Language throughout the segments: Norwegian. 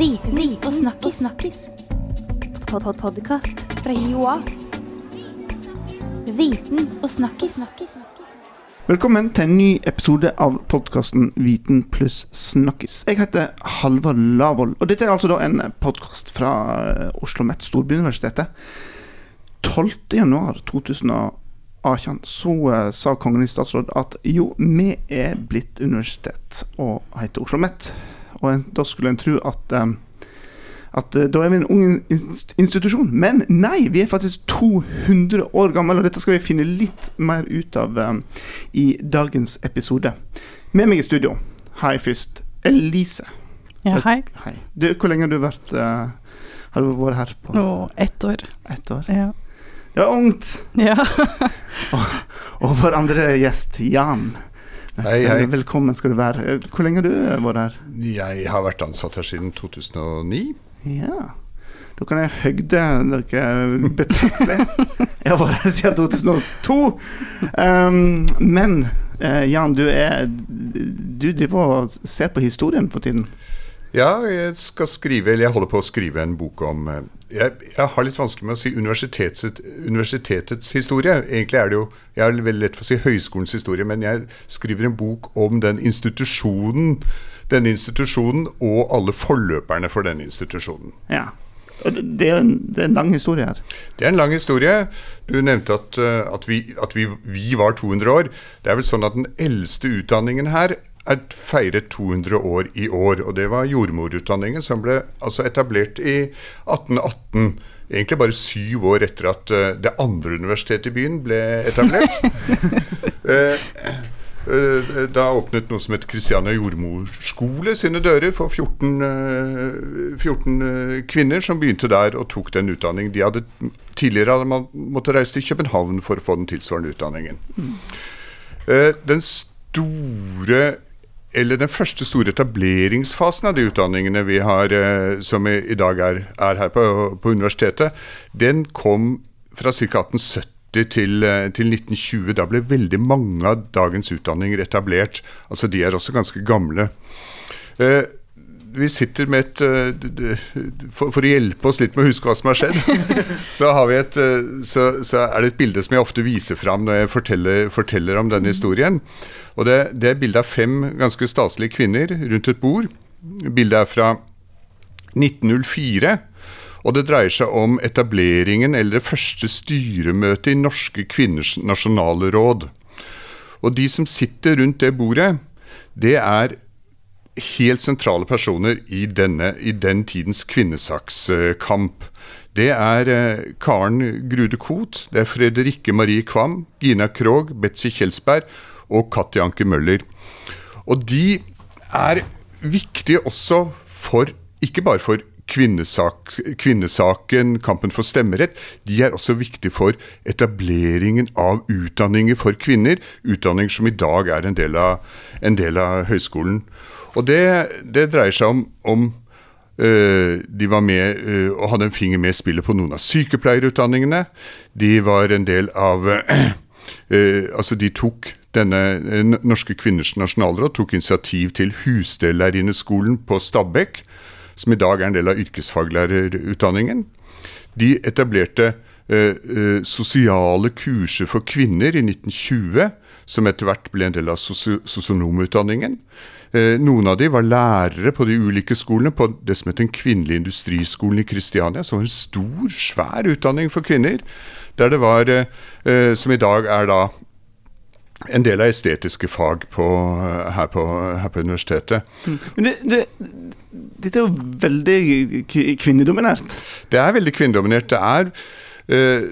Viten og snakkis. snakkis. Pod -pod Podkast fra Joa. Viten og snakkis. Velkommen til en ny episode av podkasten Viten pluss snakkis. Jeg heter Halvard Lavoll, og dette er altså da en podkast fra eh, Oslo OsloMet, Storbyuniversitetet. 12.1.2018 så uh, sa Kongen i statsråd at jo, vi er blitt universitet og heter Oslo OsloMet. Og en, da skulle en tro at um, at uh, da er vi en ung institusjon. Men nei, vi er faktisk 200 år gamle, og dette skal vi finne litt mer ut av um, i dagens episode. Med meg i studio har jeg først Elise. Ja, hei. Hei. Du, hvor lenge har du vært, uh, har du vært her? på Og ett år. Ett år? Ja. Det var ungt! ja. Og vår andre gjest, Jan. Hei, hei. Velkommen skal du være. Eh, Hvor lenge har du eh, vært her? Jeg har vært ansatt her siden 2009. Ja. Da kan jeg høgde dere betraktelig. Jeg har vært her siden 2002. Um, men eh, Jan, du er Du driver og ser på historien for tiden. Ja, jeg skal skrive, eller jeg holder på å skrive en bok om eh, Jeg, jeg har litt vanskelig med å si universitetets, universitetets historie. Egentlig er det jo Jeg har veldig lett for å si høyskolens historie, men jeg skriver en bok om den institusjonen, denne institusjonen og alle forløperne for denne institusjonen. Ja. Det- er en, det er en lang historie her. Det er en lang historie. Du nevnte at, eh, at, vi, at vi, vi var 200 år. Det er vel sånn at den eldste utdanningen her er feiret 200 år i år. Og det var jordmorutdanningen som ble altså etablert i 1818. Egentlig bare syv år etter at uh, det andre universitetet i byen ble etablert. uh, Da åpnet noe som het Kristiania jordmorskole sine dører for 14, eh, 14 eh, kvinner som begynte der og tok den utdanningen. De hadde, tidligere hadde man måttet reise til København for å få den tilsvarende utdanningen. Eh, Den store eller den første store etableringsfasen av de utdanningene vi har, eh, som i, dag er, er her på, på universitetet, den kom fra ca. 1870 til, eh, til 1920. Da ble veldig mange av dagens utdanninger etablert. Altså de er også ganske gamle. Eh, vi sitter med et for, for å hjelpe oss litt med å huske hva som har skjedd, så, har vi et, så, så er det et bilde som jeg ofte viser fram når jeg forteller, forteller om denne historien. Og det, det er bilde av fem ganske staselige kvinner rundt et bord. Bildet er fra 1904. Og det dreier seg om etableringen eller det første styremøtet i Norske kvinners nasjonale råd. Og de som sitter rundt det bordet, det er helt sentrale personer i, denne, i den tidens kvinnesakskamp. Det er eh, Karen Grude Koht, det er Fredrikke Marie Kvam, Gina Krogh, Betzy Kjelsberg og Katja Anke Møller. Og de er viktige også for, ikke bare for kvinnesak, kvinnesaken, kampen for stemmerett, de er også viktige for etableringen av utdanninger for kvinner. Utdanninger som i dag er en del av, en del av høyskolen. Og det, det dreier seg om, om eh, de var med eh, og hadde en finger med i spillet på noen av sykepleierutdanningene. De var en del av eh, Altså, de tok denne eh, Norske kvinners nasjonalråd tok initiativ til Husdelærerinneskolen på Stabekk, som i dag er en del av yrkesfaglærerutdanningen. De etablerte eh, eh, sosiale kurser for kvinner i 1920, som etter hvert ble en del av sosionomutdanningen. Eh, noen av de var lærere på de ulike skolene, på det som het Den kvinnelige industriskolen i Kristiania, som var en stor, svær utdanning for kvinner. Der det var, eh, eh, som i dag er da en del av estetiske fag på, eh, her, på, her på universitetet. Men det, det, dette er jo veldig kvinnedominert. Det er veldig kvinnedominert. Det er eh,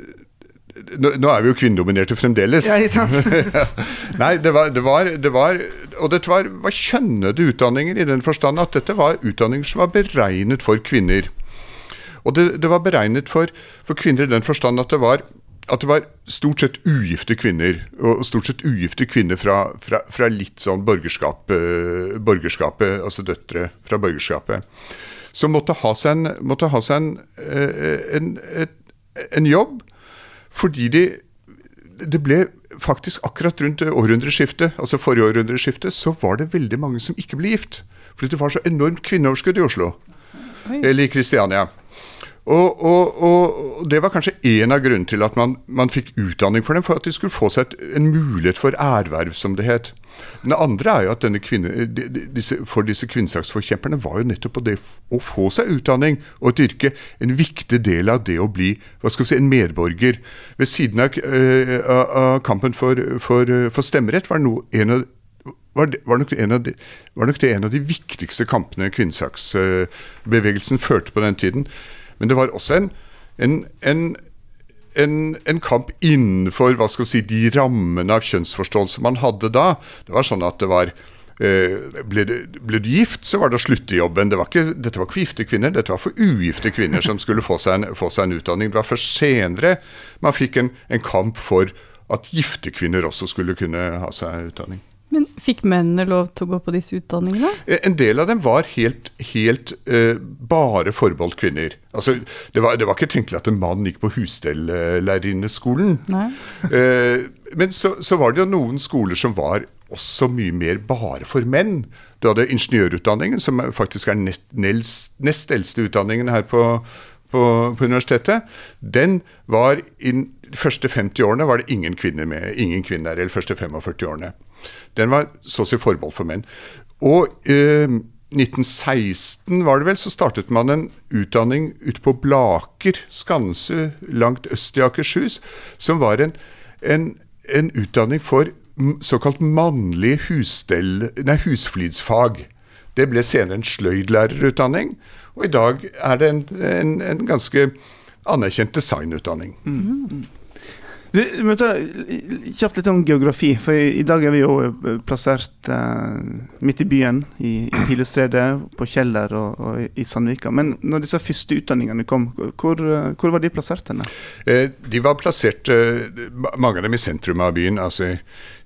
nå, nå er vi jo kvinnedominerte fremdeles. Ja, ikke sant? Nei, det var, det var, det var Og dette var, var kjønnede utdanninger i den forstand at dette var utdanninger som var beregnet for kvinner. Og det, det var beregnet for, for kvinner i den forstand at det var at det var stort sett ugifte kvinner, og stort sett ugifte kvinner fra, fra, fra litt sånn borgerskap, eh, borgerskapet, altså døtre fra borgerskapet, som måtte ha seg en, måtte ha seg en, eh, en, en jobb, fordi de det ble faktisk akkurat rundt århundreskiftet, altså forrige århundreskifte, så var det veldig mange som ikke ble gift. Fordi det var så enormt kvinneoverskudd i Oslo. Eller i Kristiania. Og, og, og det var kanskje en av grunnene til at man, man fikk utdanning for dem, for at de skulle få seg et, en mulighet for ærverv, som det het. Den andre er jo at kvinne, disse, for disse kvinnesaksforkjemperne var jo nettopp det å få seg utdanning og et yrke en viktig del av det å bli hva skal vi si, en medborger. Ved siden av, øh, av, kampen for, for, for stemmerett var, en av, var, det, var, nok de, var nok det en av de viktigste kampene kvinnesaksbevegelsen førte på den tiden. Men det var også en, en, en, en, kamp innenfor hva skal vi si, de rammene av kjønnsforståelse man hadde da. Det var sånn at det var eh, ble, du, ble du gift, så var det å slutte i jobben. Det var ikke, dette var ikke for gifte kvinner, dette var for ugifte kvinner som skulle få seg en, få seg en utdanning. Det var først senere man fikk en, en kamp for at gifte kvinner også skulle kunne ha seg utdanning. Men fikk mennene lov til å gå på disse utdanningene? Eh, En del av dem var helt, helt uh, bare forbeholdt kvinner. Altså, det, var, det var ikke tenkelig at en mann gikk på husstellerinneskolen. Nei. Eh, men så, så var det jo noen skoler som var også mye mer bare for menn. Du hadde ingeniørutdanningen, som faktisk er nest, nest, nest eldste utdanningen her på, på, på universitetet. Den var i de første 50 årene var det ingen kvinner med, ingen kvinner i eller første 45 årene. Den var så å si forbeholdt for menn. Og eh, 1916 var det vel, så startet man en utdanning ute på Blaker, Skanse, langt øst i Akershus, som var en, en, en utdanning for såkalt mannlig husstell, nei, husflidsfag. Det ble senere en sløydlærerutdanning, og i dag er det en, en, ganske anerkjent designutdanning. Du, må ta kjapt litt om geografi, for i, i dag er vi jo eh, plassert eh, midt i byen, i, i Pilestredet, på Kjeller og, og i Sandvika. Men når disse første utdanningene kom, hvor, eh, hvor var de plassert henne? Eh, de var plassert, eh, mange av dem i sentrum av byen. altså i,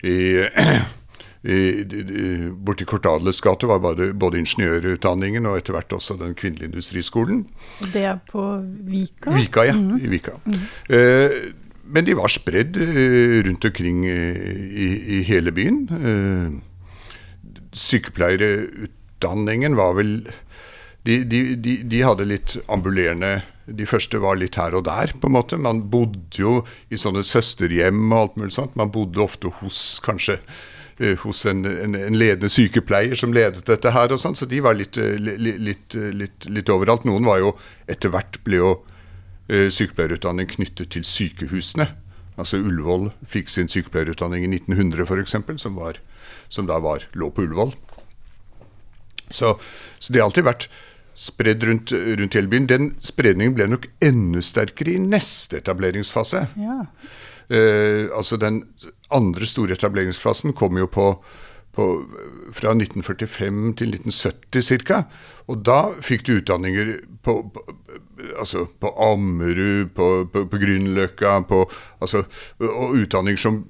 i, i, i Borti Kortadles gate var både, både ingeniørutdanningen og etter hvert også den kvinnelige industriskolen. Det er på Vika? Vika, ja. I Vika. Eh, men de var spredd eh, rundt omkring eh, i, i hele byen. Eh, sykepleierutdanningen var vel de, de, de, de hadde litt ambulerende De første var litt her og der, på en måte. Man bodde jo i sånne søsterhjem og alt mulig sånt. Man bodde ofte hos kanskje hos en, en, en ledende sykepleier som ledet dette her og sånn, så de var litt, li- li- litt, litt, litt overalt. Noen var jo etter hvert ble jo sykepleierutdanning knyttet til sykehusene. Altså Ullevål fikk sin sykepleierutdanning i 1900 f.eks., som, var- som da var, lå på Ullevål. Så, så det har alltid vært spredd rundt, rundt hele byen. Den spredningen ble nok enda sterkere i neste etableringsfase. Ja. Eh, altså Den andre store etableringsfasen kom jo på, på fra 1945 til 1970 ca. Og da fikk du utdanninger på, på altså på Ammerud, på, på, på Grünerløkka, altså, og utdanninger som,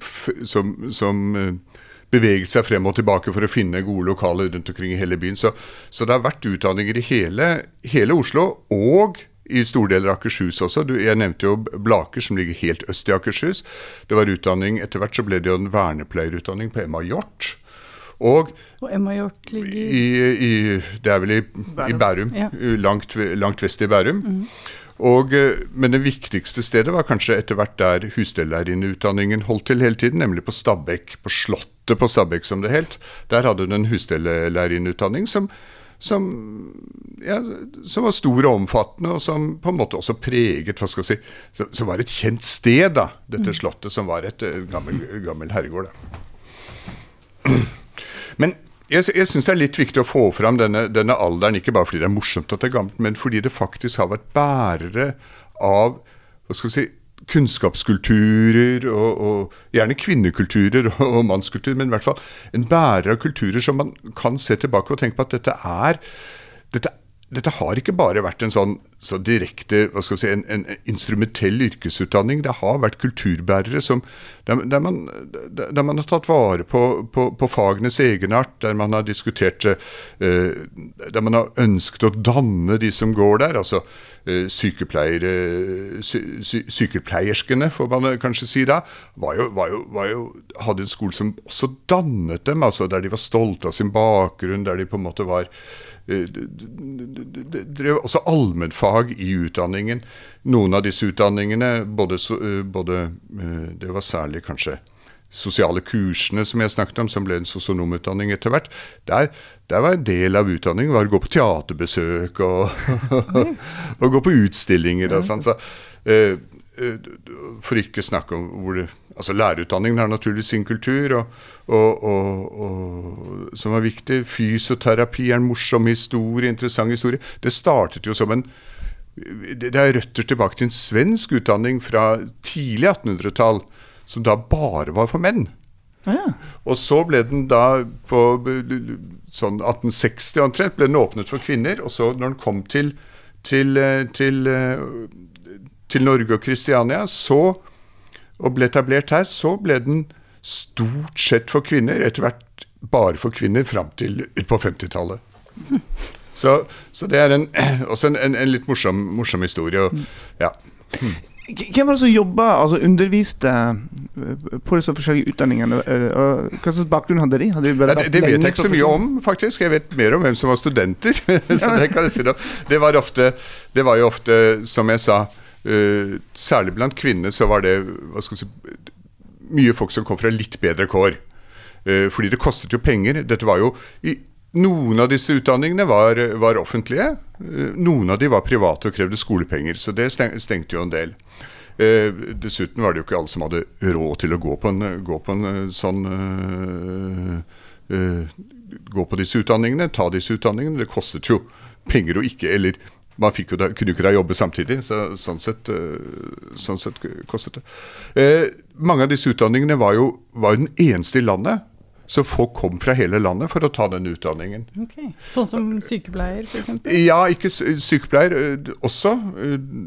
som, som eh, beveget seg frem og tilbake for å finne gode lokaler rundt omkring i hele byen. Så, så det har vært utdanninger i hele, hele Oslo, og i store deler av Akershus også. Du, jeg nevnte jo Blaker, som ligger helt øst i Akershus. Det var utdanning, Etter hvert så ble det jo en vernepleierutdanning på Emma Hjort. Og Og Emma Hjort ligger i, i, det er vel i Bærum, i Bærum Ja. langt, langt vest i Bærum. Og, eh, men det viktigste stedet var kanskje etter hvert der husstellærerinneutdanningen holdt til hele tiden, nemlig på Stabekk, på Slottet på Stabekk som det helt. Der hadde du en husstellærerinneutdanning som, som, ja, som var stor og omfattende, og som på en måte også preget hva skal vi si, Som, som var et kjent sted, da, dette slottet, som var et eh, gammel, gammel herregård. da. Men jeg, jeg syns det er litt viktig å få fram denne, denne alderen, ikke bare fordi det er morsomt at det er gammelt, men fordi det faktisk har vært bærere av hva skal vi si, kunnskapskulturer, og, og gjerne kvinnekulturer og, og mannskultur, men i hvert fall en bærer av kulturer som man kan se tilbake og tenke på at dette er dette, dette har ikke bare vært en sånn så direkte hva skal vi si, en, en instrumentell yrkesutdanning. Det har vært kulturbærere som, der, der, man, der, man har tatt vare på, på, på fagenes egenart, der man har diskutert eh, Der man har ønsket å danne de som går der. altså eh, Sykepleiere, sy, sy, Sykepleierskene, får man kanskje si da, var jo, var jo, var jo, hadde en skole som også dannet dem, altså der de var stolte av sin bakgrunn, der de på en måte var Eh, drev også allmennfag i utdanningen. Noen av disse utdanningene, både, eh, både eh, Det var særlig kanskje sosiale kursene som jeg snakket om, som ble en sosionomutdanning etter hvert. Der, der, var en del av utdanningen var å gå på teaterbesøk og, og gå på utstillinger. Og sånn. Så, for ikke snakke om hvor det altså Lærerutdanningen har naturligvis sin kultur, og, og, og, som er viktig. Fysioterapi er en morsom historie, interessant historie. Det startet jo som en Det er røtter tilbake til en svensk utdanning fra tidlig 1800-tall, som da bare var for menn. Ja. Og så ble den da på sånn 1860 omtrent ble den åpnet for kvinner. Og så når den kom til, til, til, til Norge og Kristiania, så og ble etablert her, så ble den stort sett for kvinner, etter hvert bare for kvinner, fram til på 50-tallet. Så, så, det er en, også en, en, en litt morsom, morsom, historie. Og, ja. Hvem var det som jobba, altså underviste eh, på disse forskjellige utdanningene? Eh, hva slags bakgrunn hadde de? Hadde de ja, det, det vet jeg ikke så mye om, faktisk. Jeg vet mer om hvem som var studenter. så det kan jeg si Det var, ofte, det var jo ofte, som jeg sa, Uh, særlig blant kvinner så var det si, mye folk som kom fra litt bedre kår. Uh, fordi det kostet jo penger. Dette var jo i, Noen av disse utdanningene var, var offentlige. Uh, noen av de var private og krevde skolepenger, så det stengte jo en del. dessuten var det jo ikke alle som hadde råd til å gå på en, gå på en sånn Gå på disse utdanningene, ta disse utdanningene. Det kostet jo penger å ikke Eller man jo da, kunne jo ikke da jobbe samtidig, så sånn sett, eh, sånn sett kostet det. Eh, mange av disse utdanningene var jo var den eneste i landet så folk kom fra hele landet for å ta den utdanningen. Okay. Sånn som sykepleier, f.eks.? Ja, ikke sykepleier. Også.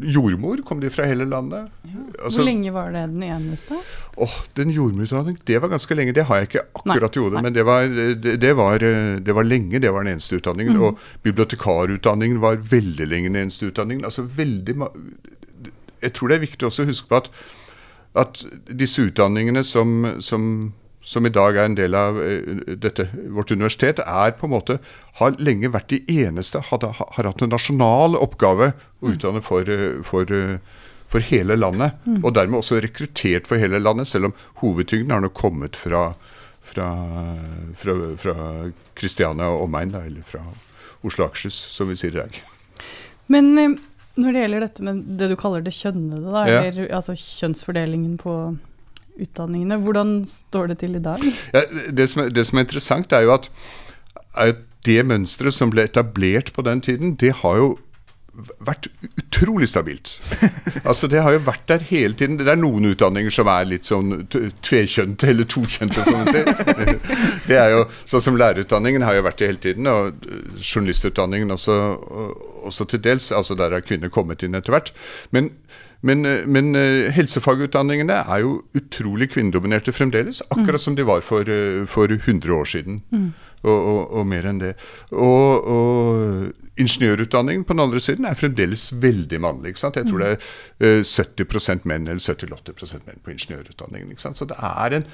Jordmor kom de fra hele landet. Ja. Altså, Hvor lenge var det den eneste? Åh, Den jordmorutdanningen, det var ganske lenge. Det har jeg ikke akkurat i hodet, men det var, det, det, var, det var, lenge. Det var den eneste utdanningen. Mm. Og bibliotekarutdanningen var veldig lenge den eneste utdanningen. Altså veldig Jeg tror det er viktig også å huske på at, at disse utdanningene som, som som i dag er en del av uh, dette, vårt universitet, er på en måte, har lenge vært de eneste, hadde, har hatt en nasjonal oppgave å utdanne for, uh, for, uh, for hele landet. Mm. Og dermed også rekruttert for hele landet, selv om hovedtyngden har nå kommet fra, fra, fra, fra Kristiania og omegn, eller fra Oslo og Akershus, som vi sier i dag. Men når det gjelder dette med det du kaller det kjønnede, da, ja. eller altså kjønnsfordelingen på utdanningene. Hvordan står det til i dag? Ja, det, som er, det, som er, interessant, er jo at, at det mønsteret som ble etablert på den tiden, det har jo vært utrolig stabilt. altså Det har jo vært der hele tiden. Det er noen utdanninger som er litt sånn tvekjønte eller tokjønte. Si. det er jo Sånn som lærerutdanningen har jo vært det hele tiden, og journalistutdanningen også, også til dels. altså Der har kvinner kommet inn etter hvert. Men men, eh, men uh, helsefagutdanningene er jo utrolig kvinnedominerte fremdeles, akkurat mm. som de var for, uh, for 100 år siden. Mm. Og, og, og, mer enn det. Og, og ingeniørutdanningen på den andre siden er fremdeles veldig mannlig. ikke sant? Jeg tror det er uh, 70% menn eller 70-80% menn på ingeniørutdanningen. ikke sant? Så det er en,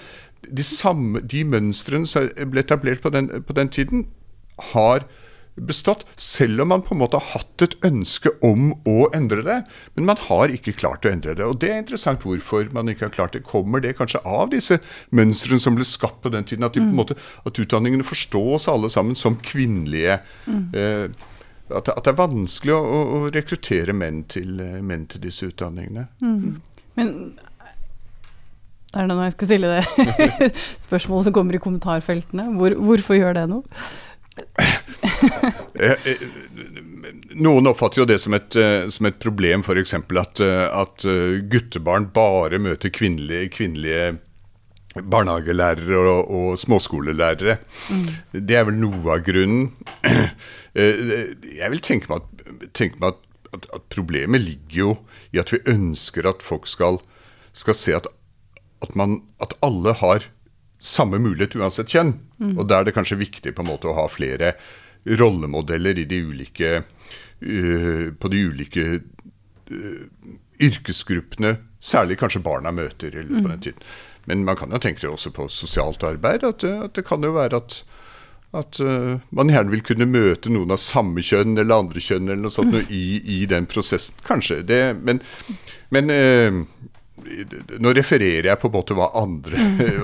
de, samme, de mønstrene som ble etablert på den, på den tiden, har bestått, selv om man på en måte har hatt et ønske om å endre det. Men man har ikke klart å endre det. Og det er interessant hvorfor man ikke har klart det. Kommer det kanskje av disse mønstrene som ble skapt på den tiden? At, de, på en måte, at utdanningene forstås alle sammen som kvinnelige. Mm. At, at, det er vanskelig å, å rekruttere menn til, eh, menn til, disse utdanningene. Mm. Men er det nå jeg skal stille det spørsmålet som kommer i kommentarfeltene? Hvor, hvorfor gjør det noe? Eh, eh, noen oppfatter jo det som et, eh, som et problem, f.eks. At, at guttebarn bare møter kvinnelige, kvinnelige barnehagelærere og, og småskolelærere. Mm. Det er vel noe av grunnen. Jeg vil tenke meg at, tenke meg at at, at, problemet ligger jo i at vi ønsker at folk skal, skal se at, at, man, at, alle har samme mulighet uansett kjønn. Mm. Og da er det kanskje viktig på en måte å ha flere rollemodeller i de ulike, uh, på de ulike uh, yrkesgruppene, særlig kanskje barna møter i løpet av den mm. tiden. Men man kan jo tenke seg også på sosialt arbeid. At, at det kan jo være at at uh, man gjerne vil kunne møte noen av samme kjønn eller andre kjønn eller noe sånt i, i, den prosessen. Kanskje. Det, men, men nå refererer jeg på en måte hva andre,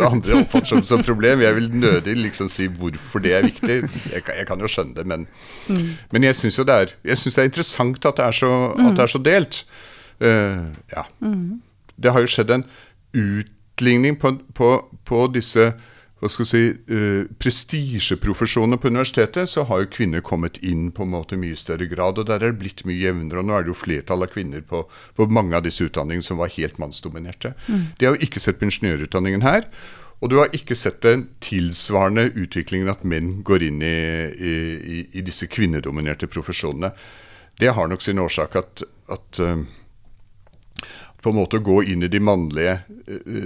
andre oppfatter som, som problem. Jeg vil nødig liksom si hvorfor det er viktig. Jeg, jeg kan jo skjønne det, men, mm. men jeg syns jo det er, jeg synes det er interessant at det er så, det er så delt. Uh, ja. Mm. Det har jo skjedd en utligning på, på, på disse hva skal vi si, uh, prestisjeprofesjoner på universitetet, så har jo kvinner kommet inn på en måte mye større grad. og Der er det blitt mye jevnere. og Nå er det jo flertall av kvinner på, på mange av disse utdanningene som var helt mannsdominerte. Mm. De har jo ikke sett på ingeniørutdanningen her. Og du har ikke sett den tilsvarende utviklingen at menn går inn i, i, i disse kvinnedominerte profesjonene. Det har nok sin årsak at, at uh, på en måte å gå inn i de mannlige uh,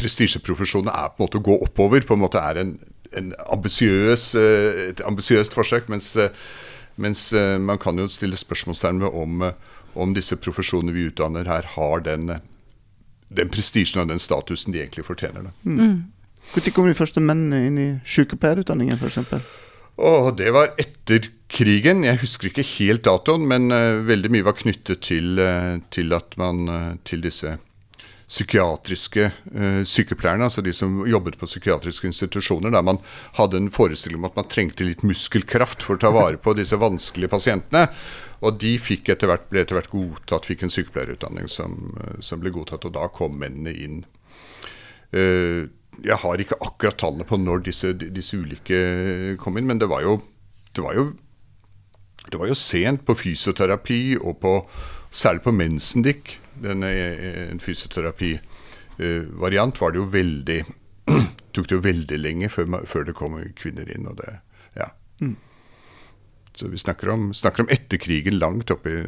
prestisjeprofesjonene er på en måte å gå oppover. på en måte er en, en ambisiøs, eh, et ambisiøst forsøk. Mens, eh, mens, eh, man kan jo stille spørsmålstegn ved om, om disse profesjonene vi utdanner her, har den, den prestisjen og den statusen de egentlig fortjener. Mm. mm. Kom de første mennene inn i sykepleierutdanningen f.eks.? Oh, det var etter krigen. Jeg husker ikke helt datoen, men uh, veldig mye var knyttet til, uh, til, man, uh, til disse psykiatriske eh, sykepleierne, altså de som jobbet på psykiatriske institusjoner, der man hadde en forestilling om at man trengte litt muskelkraft for å ta vare på disse vanskelige pasientene. Og de etter hvert, ble etter hvert godtatt, fikk en sykepleierutdanning som, eh, som ble godtatt, og da kom mennene inn. Eh, jeg har ikke akkurat tallene på når disse, disse ulike kom inn, men det var jo, det var jo det var jo sent på fysioterapi og på, særlig på mensendikk den en fysioterapivariant, var det jo veldig tok det jo veldig lenge før, før det kom kvinner inn. og det, ja. Mm. Så vi snakker om, snakker om etter krigen langt oppi,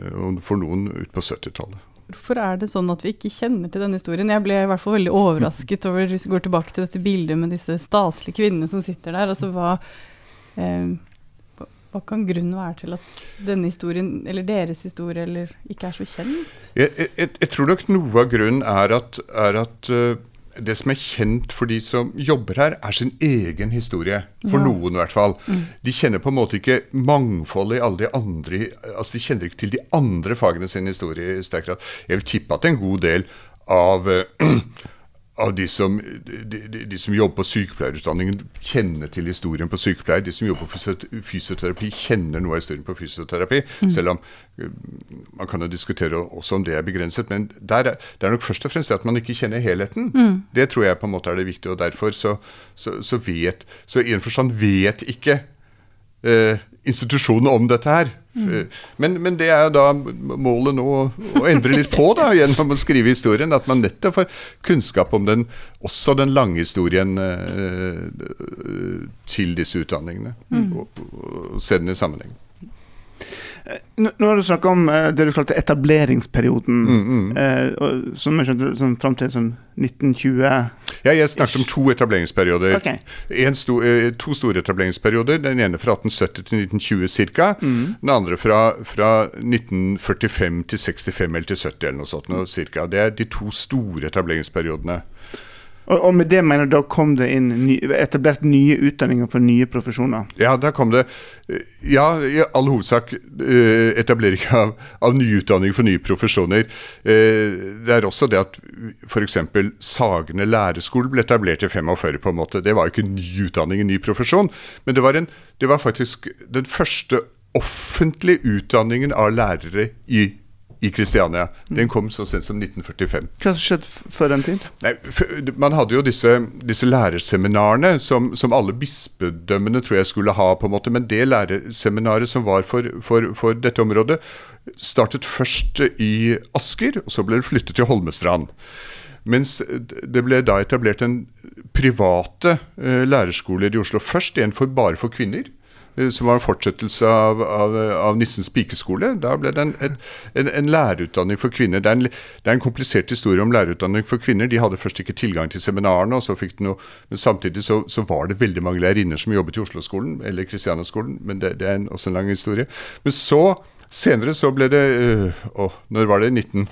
for noen ut på 70-tallet. Hvorfor er det sånn at vi ikke kjenner til denne historien? Jeg ble i hvert fall veldig overrasket over, hvis vi går tilbake til dette bildet med disse staselige kvinnene som sitter der. altså hva... Eh, hva kan grunnen være til at denne historien, eller deres historie, eller ikke er så kjent? Jeg, jeg, jeg tror nok noe av grunnen er at, er at uh, det som er kjent for de som jobber her, er sin egen historie. For ja. noen, i hvert fall. Mm. De kjenner på en måte ikke mangfoldet i alle de andre Altså, de kjenner ikke til de andre fagene sin historie i sterk grad. Jeg vil tippe at en god del av uh, av de som, de, de som, jobber på sykepleierutdanningen, kjenner til historien på sykepleier. De som jobber på fysioterapi, kjenner noe av historien på fysioterapi. Mm. Selv om uh, man kan jo diskutere også om det er begrenset. Men der er, det er nok først og fremst at man ikke kjenner helheten. Mm. Det tror jeg på en måte er det viktige. Og derfor så, så, så vet Så i en forstand vet ikke uh, institusjonene om dette her. Mm. Men, men, det er da målet nå å endre litt på da, gjennom å skrive historien. At man nettopp får kunnskap om den, også den lange historien eh, til disse utdanningene. Mm. Og, og, se den i sammenheng. Eh, nå, nå har du snakka om eh, det du kalte etableringsperioden, mm, mm. Eh, som jeg skjønte sånn, fram til sånn 1920 Ja, jeg snakket om to etableringsperioder. Okay. Sto, to store etableringsperioder. Den ene fra 1870 til 1920 ca. Mm. Den andre fra, fra, 1945 til 65 eller til 70 eller noe sånt. Noe, cirka. Det er de to store etableringsperiodene. Og, og, med det mener du da kom det inn ny, etablert nye utdanninger for nye profesjoner? Ja, der kom det Ja, i all hovedsak eh, etablering av, av nye utdanninger for nye profesjoner. Eh, det er også det at f.eks. Sagene læreskole ble etablert i 45 på en måte. Det var ikke ny utdanning, en ny profesjon, men det var, en, det var faktisk den første offentlige utdanningen av lærere i i Kristiania. Den kom så sent som 1945. Hva skjedde før den tid? Nei, man hadde jo disse, disse lærerseminarene som, som, alle bispedømmene tror jeg skulle ha, på en måte. Men det lærerseminaret som var for, for, for dette området, startet først i Asker, og så ble det flyttet til Holmestrand. Mens det ble da etablert en private eh, lærerskoler i Oslo. Først en for bare for kvinner som var en fortsettelse av, av, av Nissens pikeskole. Da ble det en, en, en, lærerutdanning for kvinner. Det er, det er en komplisert historie om lærerutdanning for kvinner. De hadde først ikke tilgang til seminarene, og så fikk de noe Men samtidig så, så var det veldig mange lærerinner som jobbet i Oslo-skolen, eller Kristiania-skolen, men det, det, er også en lang historie. Men så, senere så ble det øh, Å, når var det? 19...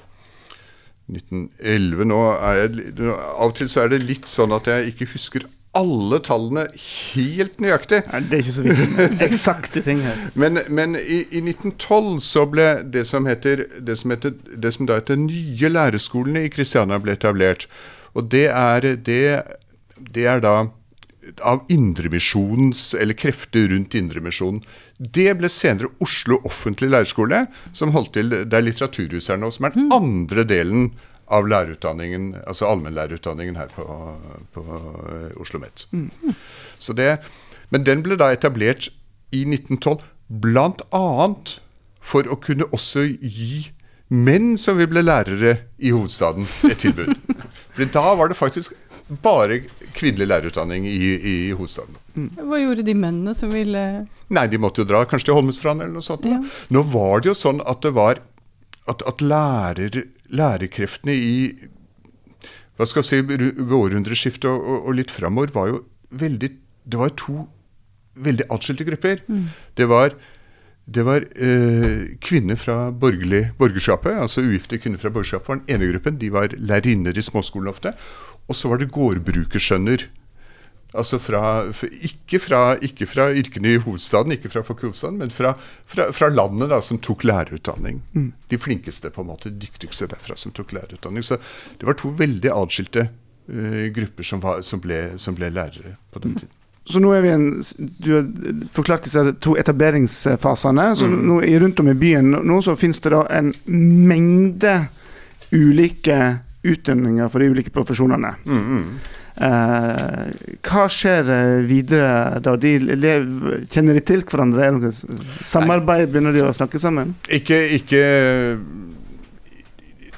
1911 nå er jeg, Av og til så er det litt sånn at jeg ikke husker alle tallene helt nøyaktig. Nei, det er ikke så viktig. Eksakte ting her. Men, men i, i, 1912 så ble det som, heter, det, som heter, det som da heter nye læreskolene i Kristiania ble etablert. Og det er, det, det er da av Indremisjonens, eller krefter rundt Indremisjonen. Det ble senere Oslo offentlige lærerskole, som holdt til der Litteraturhuset er nå, som er den andre delen av lærerutdanningen, altså allmennlærerutdanningen her på, på uh, Oslo OsloMet. Mm. men den ble da etablert i 1912 bl.a. for å kunne også gi menn som vil bli lærere i hovedstaden, et tilbud. For da var det faktisk bare kvinnelig lærerutdanning i, i hovedstaden. Mm. Hva gjorde de mennene som ville Nei, De måtte jo dra kanskje til Holmestrand eller noe sånt. Ja. Nå var det jo sånn at det var at, at lærer, lærerkreftene i hva skal vi si, århundreskiftet og, og, og, litt framover var jo veldig Det var to veldig atskilte grupper. Mm. Det var, det var eh, kvinner fra borgerlig, borgerskapet, altså ugifte kvinner fra borgerskapet var den ene gruppen. De var lærerinner i småskolen ofte. Og så var det gårdbrukersønner Altså fra, ikke, fra, ikke, fra, yrkene i hovedstaden, ikke fra folkehovedstaden, men fra, fra, landet da, som tok lærerutdanning. Mm. De flinkeste, på en måte, dyktigste derfra som tok lærerutdanning. Så det var to veldig atskilte uh, grupper som, var, som, ble, som, ble, lærere på den tiden. Så nå er vi en, Du har forklart disse to etableringsfasene. så mm. nå, Rundt om i byen nå så finnes det da en mengde ulike utdanninger for de ulike profesjonene. Mm, mm. Eh, hva skjer eh, videre da? De lever, kjenner de til hverandre? Er samarbeid? Begynner de å snakke sammen? Ikke, ikke,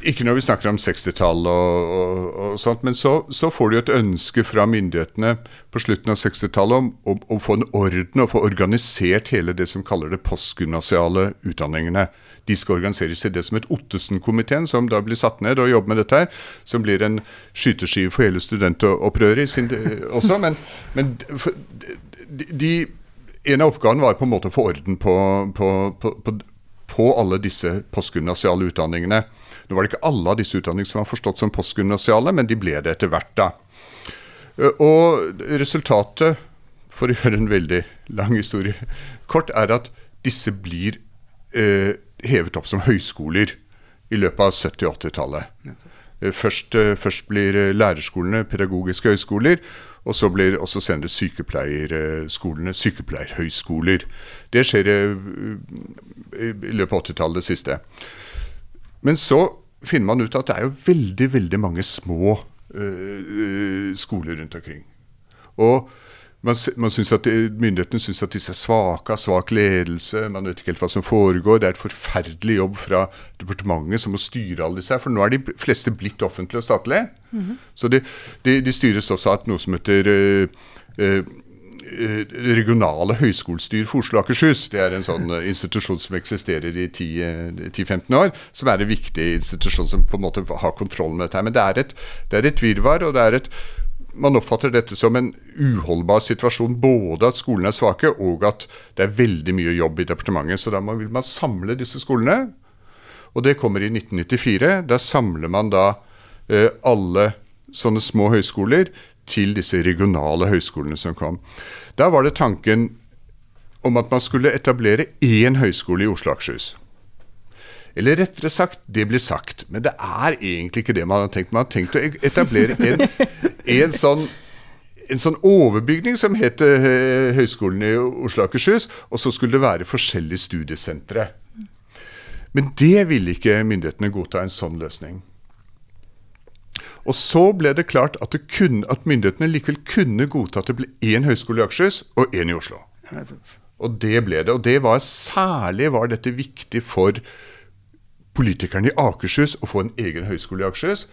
ikke når vi snakker om 60-tallet og, og, og, sånt, men så, så, får du et ønske fra myndighetene på slutten av 60-tallet om, om, å få en orden og få organisert hele det som kaller det postgymnasiale utdanningene de skal organiseres i det som het Ottesen-komiteen, som da blir satt ned og jobber med dette her. Som blir en skyteskive for hele studentopprøret sin, også. Men, men de, en av oppgavene var på en måte å få orden på, på, på, på alle disse postgymnasiale utdanningene. Nå var det ikke alle av disse utdanningene som var forstått som postgymnasiale, men de ble det etter hvert. da. Og resultatet, for å gjøre en veldig lang historie kort, er at disse blir eh, hevet opp som høyskoler i løpet av 70- og 80-tallet. Først, eh, først, blir eh, lærerskolene pedagogiske høyskoler, og så blir også senere sykepleierskolene sykepleierhøyskoler. Det skjer eh, i løpet av 80-tallet, det siste. Men så finner man ut at det er jo veldig, veldig mange små uh, skoler rundt omkring. Og man, man synes at Myndighetene syns at disse er svake, har svak ledelse, man vet ikke helt hva som foregår. Det er et forferdelig jobb fra departementet som må styre alle disse her. For nå er de fleste blitt offentlige og statlige. Mm -hmm. Så de, de, de, styres også av noe som heter uh, uh, regionale høyskolestyr for Oslo og Akershus. Det er en sånn institusjon som eksisterer i 10-15 år. Som er en viktig institusjon som på en måte har kontroll med dette. Men det er et, det er et virvar, og det er et man oppfatter dette som en uholdbar situasjon. Både at skolene er svake, og at det er veldig mye jobb i departementet. Så da vil man samle disse skolene. Og det kommer i 1994. Da samler man da eh, alle sånne små høyskoler til disse regionale høyskolene som kom. Da var det tanken om at man skulle etablere én høyskole i Oslo og Akershus. Eller rettere sagt, det blir sagt, men det er egentlig ikke det man har tenkt. Man har tenkt å e- etablere en, en sånn en sånn overbygning som het uh, Høgskolen i Oslo og Akershus. Og så skulle det være forskjellige studiesentre. Men det ville ikke myndighetene godta en sånn løsning. Og så ble det klart at, det kunne, at myndighetene likevel kunne godta at det ble én høyskole i Akershus og én i Oslo. Og det ble det. Og det var særlig var dette viktig for politikerne i Akershus å få en egen høyskole i Akershus.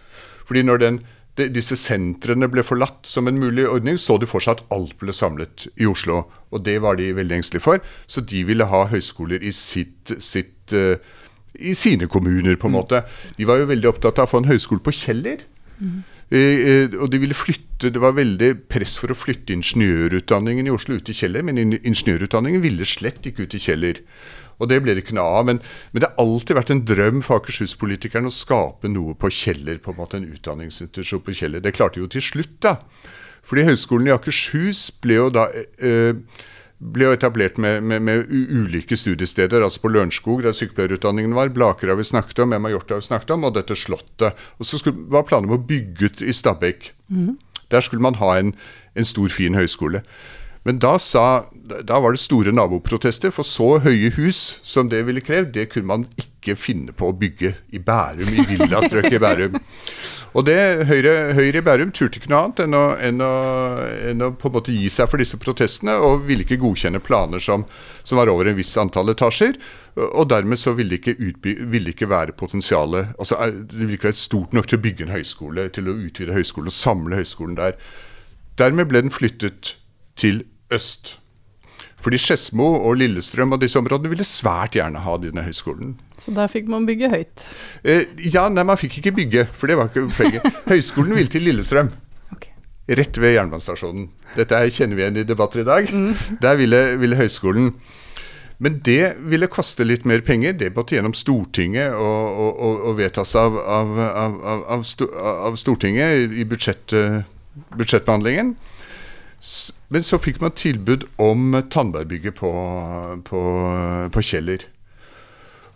Fordi når den de, disse sentrene ble forlatt som en mulig ordning, så de for seg at alt ble samlet i Oslo. Og det var de veldig engstelige for. Så de ville ha høyskoler i sitt, sitt uh, i sine kommuner, på en måte. De var jo veldig opptatt av å få en høyskole på Kjeller. Mm. Eh, og de ville flytte, Det var veldig press for å flytte ingeniørutdanningen i Oslo ut til Kjeller, men ingeniørutdanningen ville slett ikke ut til Kjeller. Og det ble det ikke noe av. Men, men det har alltid vært en drøm for Akershus-politikerne å skape noe på Kjeller, på en måte en utdanningsinstitusjon på Kjeller. Det klarte jo til slutt, da. Fordi Høgskolen i Akershus ble jo da eh, ble etablert med, med, med, ulike studiesteder. altså På Lørenskog, der sykepleierutdanningen var. Blaker har vi snakket om, Emma Hjort har vi snakket om, og dette Slottet. Og så skulle, var planen om å bygge ut i Stabekk. Mm. Der skulle man ha en, en stor, fin høyskole. Men da, sa, da, var det store naboprotester, for så høye hus som det ville krevd, det kunne man ikke finne på å bygge i Bærum, i villastrøket i Bærum. Og det, Høyre, Høyre, i Bærum turte ikke noe annet enn å, enn, å, enn å, på en måte gi seg for disse protestene, og ville ikke godkjenne planer som, som var over en viss antall etasjer. Og dermed så ville ikke, vil ikke være potensialet altså Det ville ikke være stort nok til å bygge en høyskole, til å utvide høyskolen og samle høyskolen der. Dermed ble den flyttet til øst. Fordi Skedsmo og Lillestrøm og disse områdene ville svært gjerne ha denne høyskolen. Så der fikk man bygge høyt? Eh, ja, nei, man fikk ikke bygge, for det var ikke poenget. Høyskolen ville til Lillestrøm. Okay. Rett ved jernbanestasjonen. Dette kjenner vi igjen i debatter i dag. Mm. Der ville, ville høyskolen men det ville koste litt mer penger. Det måtte gjennom Stortinget og, og, og, og vedtas av, av, av, av, Stortinget i budsjett, budsjettbehandlingen. Men så fikk man tilbud om Tandbergbygget på, på, på Kjeller.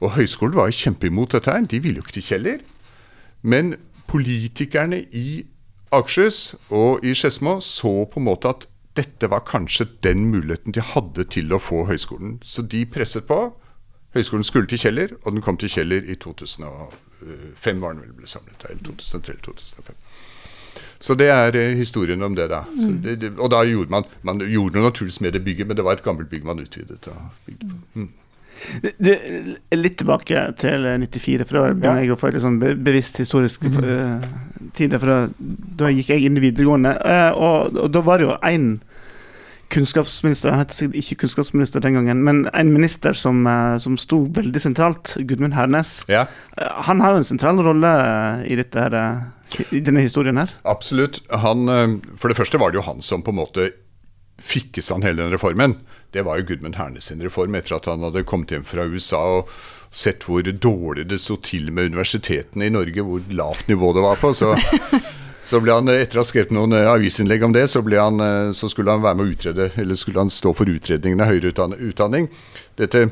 Og høyskolen var kjempeimot dette her. De ville jo ikke til Kjeller. Men politikerne i Akershus og i Skedsmo så på en måte at dette var kanskje den muligheten de hadde til å få høyskolen. Så de presset på. Høyskolen skulle til Kjeller, og den kom til Kjeller i 2005, var den vel ble samlet. Eller 2003 eller 2005. Så det er uh, historien om det, da. Mm. Det, det, og da gjorde man, man gjorde naturligvis med det bygget, men det var et gammelt bygg man utvidet. på. Mm. Du, litt tilbake til 94, for da begynner jeg å få litt sånn bevisst historisk mm. uh, tid. For da, da, gikk jeg inn i videregående, og, og, da var det jo én kunnskapsminister, han het sikkert ikke kunnskapsminister den gangen, men en minister som, uh, som sto veldig sentralt, Gudmund Hernes. Ja. han har jo en sentral rolle i dette her i denne historien her? Absolutt. Han, eh, for det første var det jo han som på en måte fikk i stand hele den reformen. Det var jo Gudmund Hernes sin reform etter at han hadde kommet hjem fra USA og sett hvor dårlig det sto til med universitetene i Norge, hvor lavt nivå det var på. Så, så ble han, etter å ha skrevet noen eh, avisinnlegg om det, så, han, eh, så, skulle han være med å utrede, eller skulle han stå for utredningen av høyere utdanning. Dette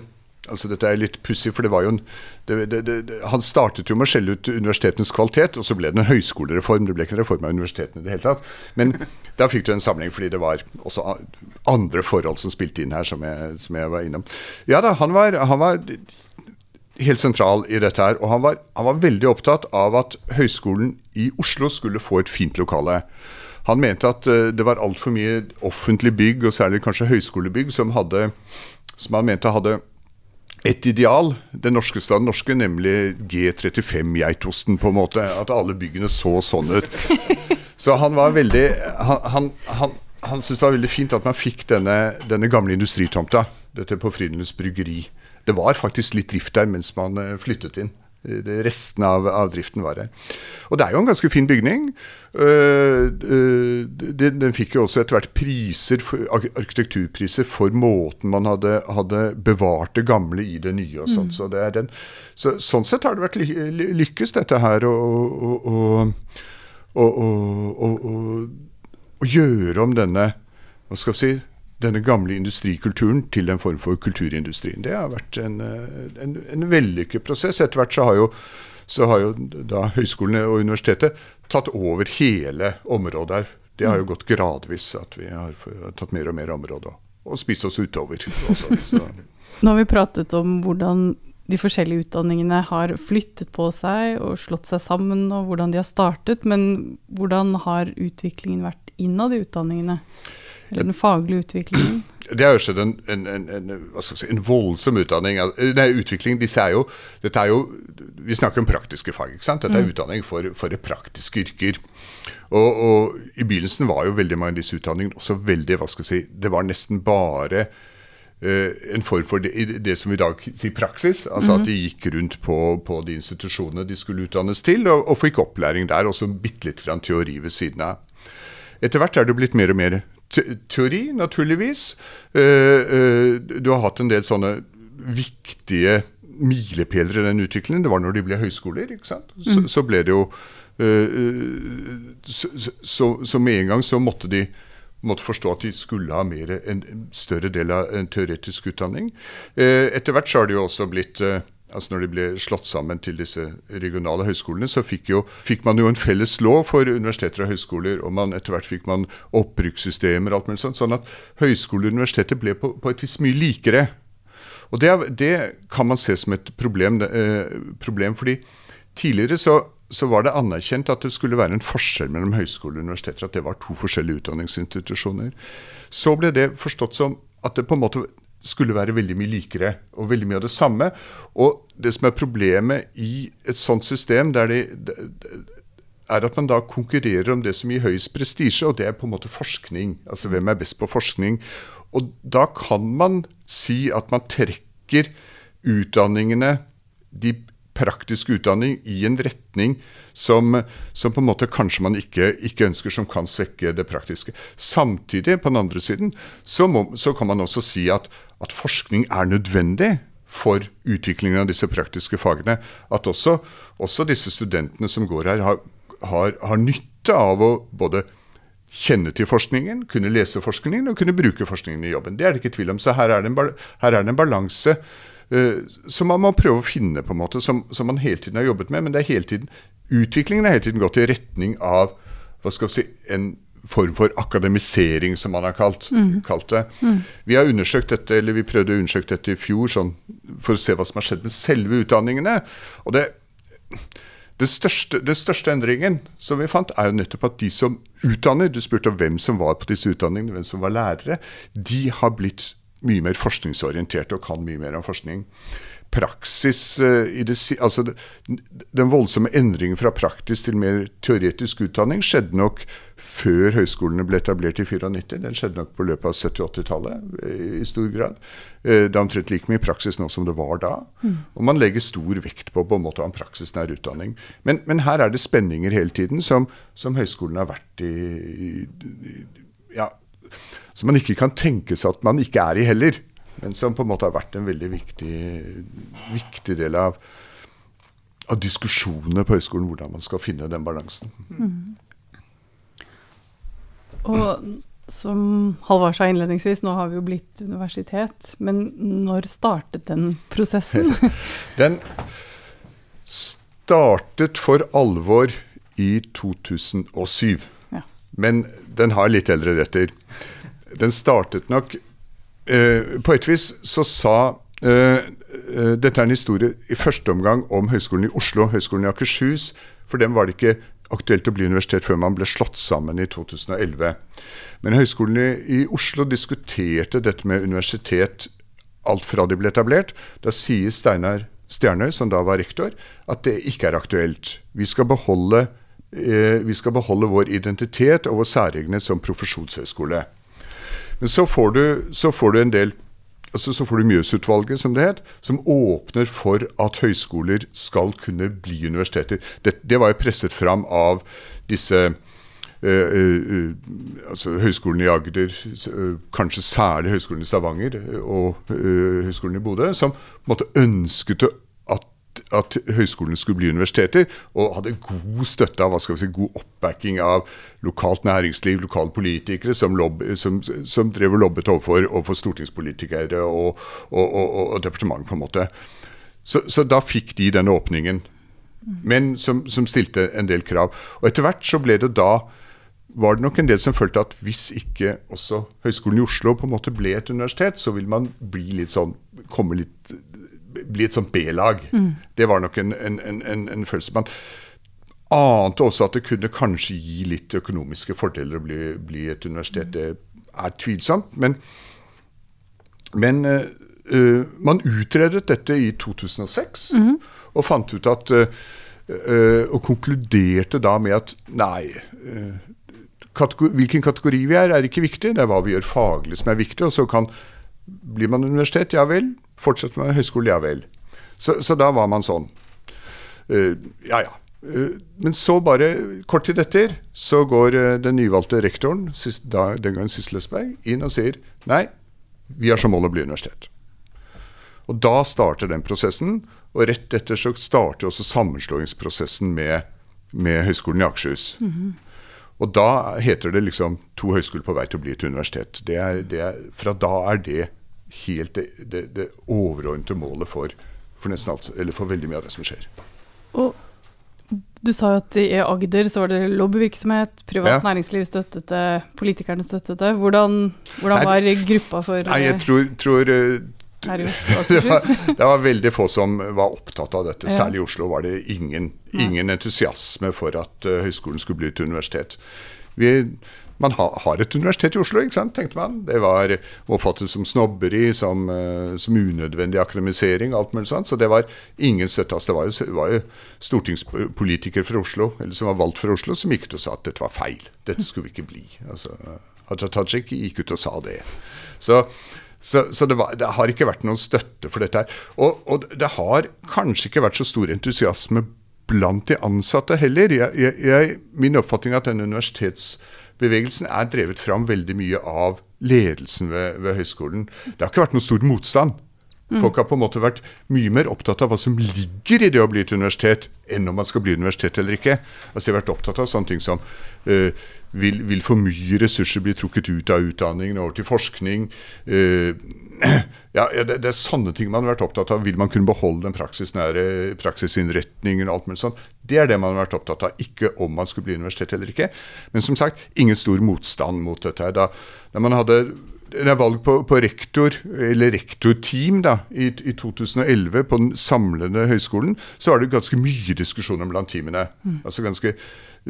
Altså Dette er litt pussig, for det var jo en det, det, det, Han startet jo med å skjelle ut universitetenes kvalitet, og så ble det en høyskolereform. Det ble ikke en reform av universitetene i det hele tatt. Men da fikk du en samling, fordi det var også andre forhold som spilte inn her, som jeg, som jeg var innom. Ja da, han var, han var, helt sentral i dette her, og han var, han var veldig opptatt av at Høgskolen i Oslo skulle få et fint lokale. Han mente at uh, det var altfor mye offentlig bygg, og særlig kanskje høyskolebygg, som, hadde, som han mente hadde et ideal, den norske staden norske, nemlig G35-geitosten, på en måte. At alle byggene så sånn ut. Så han var veldig Han, han, han, han syntes det var veldig fint at man fikk denne, denne gamle industritomta. Dette på Frydenlunds bryggeri. Det var faktisk litt drift der mens man eh, flyttet inn. Resten av, av, driften var det. Og det er jo en ganske fin bygning. Uh, uh, den, den, fikk jo også etter hvert priser, arkitekturpriser for måten man hadde, hadde, bevart det gamle i det nye. og sånt. Mm. Så, det den, så, sånn sett har det vært ly lykkes, dette her, å gjøre om denne hva skal vi si, denne gamle industrikulturen til en form for kulturindustrien. Det har vært en, eh, en, en vellykket prosess. Etter hvert så har jo, så har jo da høyskolene og universitetet tatt over hele området her. Det har jo gått gradvis at vi har tatt mer og mer område og, og spist oss utover. Også, Nå har vi pratet om hvordan de forskjellige utdanningene har flyttet på seg og slått seg sammen, og hvordan de har startet. Men hvordan har utviklingen vært innad i utdanningene? Eller den faglige utviklingen? Det har jo skjedd en, en, en, en, voldsom utdanning, nei, utvikling. Disse er jo, dette er jo, Vi snakker om praktiske fag. ikke sant? Dette er utdanning for, for praktiske yrker. Og, og, I begynnelsen var jo veldig mange av disse utdanningene også veldig hva skal jeg si, Det var nesten bare uh, en form for det, det, som vi i dag sier praksis. altså mm. At de gikk rundt på, på, de institusjonene de skulle utdannes til, og, og fikk opplæring der. Og så bitte litt teori ved siden av. Etter hvert er det blitt mer og mer teori, naturligvis. Eh, eh, du har hatt en del sånne viktige milepæler i den utviklingen. Det var når de ble høyskoler. ikke sant? Så, mm. så ble det jo eh, så, så, så, med en gang så måtte de måtte forstå at de skulle ha mer, en, større del av en teoretisk utdanning. Etter hvert så har det jo også blitt altså Når de ble slått sammen til disse regionale høyskolene, så fikk, jo, fikk man jo en felles lov for universiteter og høyskoler, og man, etter hvert fikk man oppbrukssystemer og alt mulig sånt. Sånn at høyskoler og universiteter ble på, på et vis mye likere. Og det, det, kan man se som et problem, eh, problem fordi tidligere så, så, var det anerkjent at det skulle være en forskjell mellom høyskoler og universiteter, at det var to forskjellige utdanningsinstitusjoner. Så ble det forstått som at det på en måte skulle være veldig mye likere og veldig mye av det samme. Og det som er problemet i et sånt system, der det, er at man da konkurrerer om det som gir høyest prestisje, og det er på en måte forskning. Altså hvem er best på forskning? Og da kan man si at man trekker utdanningene, de praktisk utdanning i en retning som, som, på en måte kanskje man ikke, ikke, ønsker, som kan svekke det praktiske. Samtidig, på den andre siden, så, må, så kan man også si at, at, forskning er nødvendig for utviklingen av disse praktiske fagene. At også, også disse studentene som går her, har, har, har nytte av å både kjenne til forskningen, kunne lese forskningen og kunne bruke forskningen i jobben. Det er det ikke tvil om. Så her er det en, her er det en balanse som man må prøve å finne, på en måte, som, som, man hele tiden har jobbet med. Men det er hele tiden, utviklingen har hele tiden gått i retning av hva skal vi si, en form for akademisering, som man har kalt, mm. kalt det. Mm. Vi har undersøkt dette, eller vi prøvde å undersøke dette i fjor sånn, for å se hva som har skjedd med selve utdanningene. Og det, det største, det største, endringen som vi fant, er jo nettopp at de som utdanner Du spurte om hvem som var på disse utdanningene, hvem som var lærere. De har blitt mye mer forskningsorienterte og kan mye mer om forskning. Praksis eh, det, altså Den voldsomme endringen fra praktisk til mer teoretisk utdanning skjedde nok før høyskolene ble etablert i 94. Den skjedde nok på løpet av 70-80-tallet eh, i stor grad. Eh, det er omtrent like mye praksis nå som det var da. Mm. Og man legger stor vekt på på en måte en praksisnær utdanning. Men, men, her er det spenninger hele tiden som, som høyskolene har vært i, i ja, som man ikke kan tenke seg at man ikke er i heller. Men som på en måte har vært en veldig viktig, viktig del av, av diskusjonene på høyskolen, hvordan man skal finne den balansen. Mm. Og som Halvard sa innledningsvis, nå har vi jo blitt universitet. Men når startet den prosessen? den startet for alvor i 2007. Men den har litt eldre retter den startet nok eh, På et vis så sa eh, eh, Dette er en historie i første omgang om Høgskolen i Oslo, Høgskolen i Akershus. For dem var det ikke aktuelt å bli universitet før man ble slått sammen i 2011. Men Høgskolen i, Oslo diskuterte dette med universitet alt fra de ble etablert. Da sier Steinar Stjernøy, som da var rektor, at det ikke er aktuelt. Vi skal beholde, eh, vi skal beholde vår identitet og vår særegenhet som profesjonshøyskole. Men så får du, så får du en del altså Så får du Mjøsutvalget, som det het, som åpner for at høyskoler skal kunne bli universiteter. Det, det var jo presset fram av disse Uh, uh, altså Høgskolen i Agder, uh, kanskje særlig Høgskolen i Stavanger og Høgskolen i Bodø, som på en måte ønsket å at høyskolene skulle bli universiteter, og hadde god støtte av hva skal vi si, god oppbacking av lokalt næringsliv, lokale politikere, som, lobby, som, som drev og lobbet overfor, overfor stortingspolitikere og, og, og, og departement, på en måte. Så, så, da fikk de denne åpningen, men som, som, stilte en del krav. Og etter hvert så ble det da var det nok en del som følte at hvis ikke også Høgskolen i Oslo på en måte ble et universitet, så vil man bli litt sånn, komme litt bli et sånt B-lag. Mm. Det var nok en, en, en, en, følelse. Man ante også at det kunne kanskje gi litt økonomiske fordeler å bli, bli et universitet. Det er tvilsomt. Men, men eh, man utredet dette i 2006 og fant ut at uh, uh, Og konkluderte da med at nei eh, kategor Hvilken kategori vi er, er ikke viktig. Det er hva vi gjør faglig som er viktig. Og så kan Blir man universitet, ja vel. Fortsetter med høyskole, ja vel. Så, så da var man sånn. Uh, ja ja. Uh, men så, bare kort tid etter, så går uh, den nyvalgte rektoren, sist, da, den gangen Sissel Østberg, inn og sier nei, vi har som mål å bli universitet. Og da starter den prosessen, og rett etter så starter også sammenslåingsprosessen med, med Høgskolen i Akershus. Og da heter det liksom to høyskoler på vei til å bli et universitet. Det er, det er, fra da er det helt det, det, det overordnede målet for, for, alt, eller for veldig mye av det som skjer. Og du sa jo at i Agder så var det lobbyvirksomhet, privat Ja. næringsliv støttet det, politikerne støttet det. Hvordan, hvordan Nei, var gruppa for Nei, jeg eh, tror, tror eh, det var, det var veldig få som var opptatt av dette. Særlig i Oslo var det ingen, ingen entusiasme for at eh, høyskolen skulle bli et universitet. Vi, man ha, har et universitet i Oslo, ikke sant, tenkte man. Det var oppfattet som snobberi, som, eh, som unødvendig akademisering alt mulig sånt. Så det var ingen støtte. Altså, det var jo, var jo stortingspolitikere fra Oslo, eller som var valgt fra Oslo, som gikk ut og sa at dette var feil. Dette skulle vi ikke bli. Altså, Haja Tajik gikk ut og sa det. Så så, så det, var, det har ikke vært noen støtte for dette. her. Og, og det har kanskje ikke vært så stor entusiasme blant de ansatte heller. Jeg, jeg, min oppfatning er at denne universitetsbevegelsen er drevet fram veldig mye av ledelsen ved, ved høyskolen. Det har ikke vært noen stor motstand. Folk har på en måte vært mye mer opptatt av hva som ligger i det å bli et universitet, enn om man skal bli universitet eller ikke. Altså, jeg har vært opptatt av sånne ting som eh, vil, vil for mye ressurser bli trukket ut av utdanningen over til forskning? Ja, ja, det, det er sånne ting man har vært opptatt av. Vil man kunne beholde den praksisnære praksisinnretningen og alt mulig sånt? Det er det man har vært opptatt av, ikke om man skulle bli universitet eller ikke. Men som sagt, ingen stor motstand mot dette. Da, da man hadde det er valg på, på rektor, eller rektorteam, da, i, i 2011 på den samlende høyskolen, så var det ganske mye diskusjoner blant teamene. Altså ganske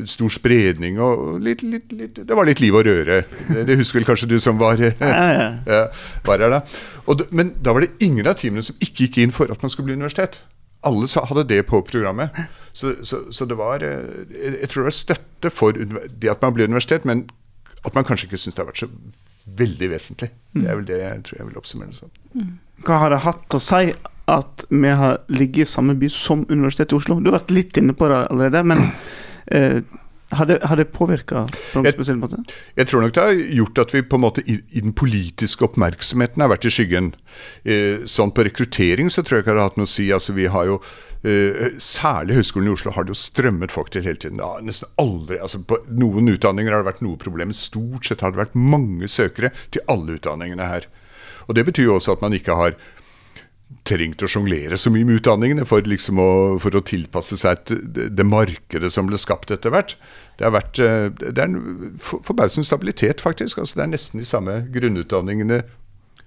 stor spredning og litt, litt, litt Det var litt liv og røre. Det, husker vel kanskje du som var, Ja, var her da. Og, men da var det ingen av teamene som ikke gikk inn for at man skulle bli universitet. Alle hadde det på programmet. Så, så, så det var eh, Jeg tror det er støtte for det at man blir universitet, men at man kanskje ikke syns det har vært så veldig vesentlig. Det er vel det jeg tror jeg vil oppsummere det som. Hva har det hatt å si at vi har ligget i samme by som Universitetet i Oslo? Du har vært litt inne på det allerede, men eh, har det, har det påvirka på noen Jeg- spesiell måte? Jeg tror nok det har gjort at vi på en måte i, i den politiske oppmerksomheten har vært i skyggen. Eh, sånn på rekruttering så tror jeg ikke det har hatt noe å si. Altså vi har jo eh, Særlig Høgskolen i Oslo har det jo strømmet folk til hele tiden. Ja, nesten aldri, altså På noen utdanninger har det vært noe problem. Stort sett har det vært mange søkere til alle utdanningene her. Og Det betyr jo også at man ikke har trengt å sjonglere så mye med utdanningene for, liksom å, for å tilpasse seg et, det, det markedet som ble skapt etter hvert. Det har vært eh, det er en forbausende stabilitet, faktisk. altså Det er nesten de samme grunnutdanningene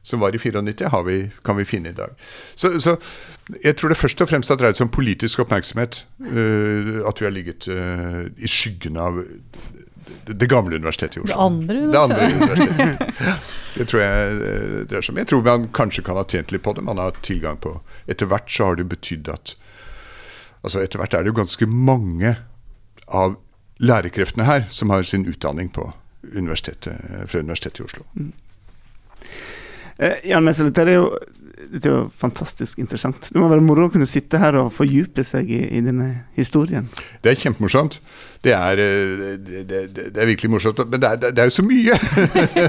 som var i 94, har vi, kan vi finne i dag. Så, så jeg tror det først og fremst har dreid seg om politisk oppmerksomhet. Uh, at vi har ligget uh, i skyggen av det, gamle universitetet i Oslo. Det andre Det andre universitetet. Det tror jeg eh, dreier seg om. Jeg tror man kanskje kan ha tjent litt på det. Man har tilgang på Etter hvert så har det betydd at Altså etter hvert er det jo ganske mange av lærekreftene her som har sin utdanning på universitetet, fra Universitetet i Oslo. Eh, Jan Messel, det er jo dette er jo fantastisk interessant. Det må være moro å kunne sitte her og fordype seg i, i denne historien. Det er kjempemorsomt. Det er, eh, det, det, det er virkelig morsomt, men det er, det er jo så mye!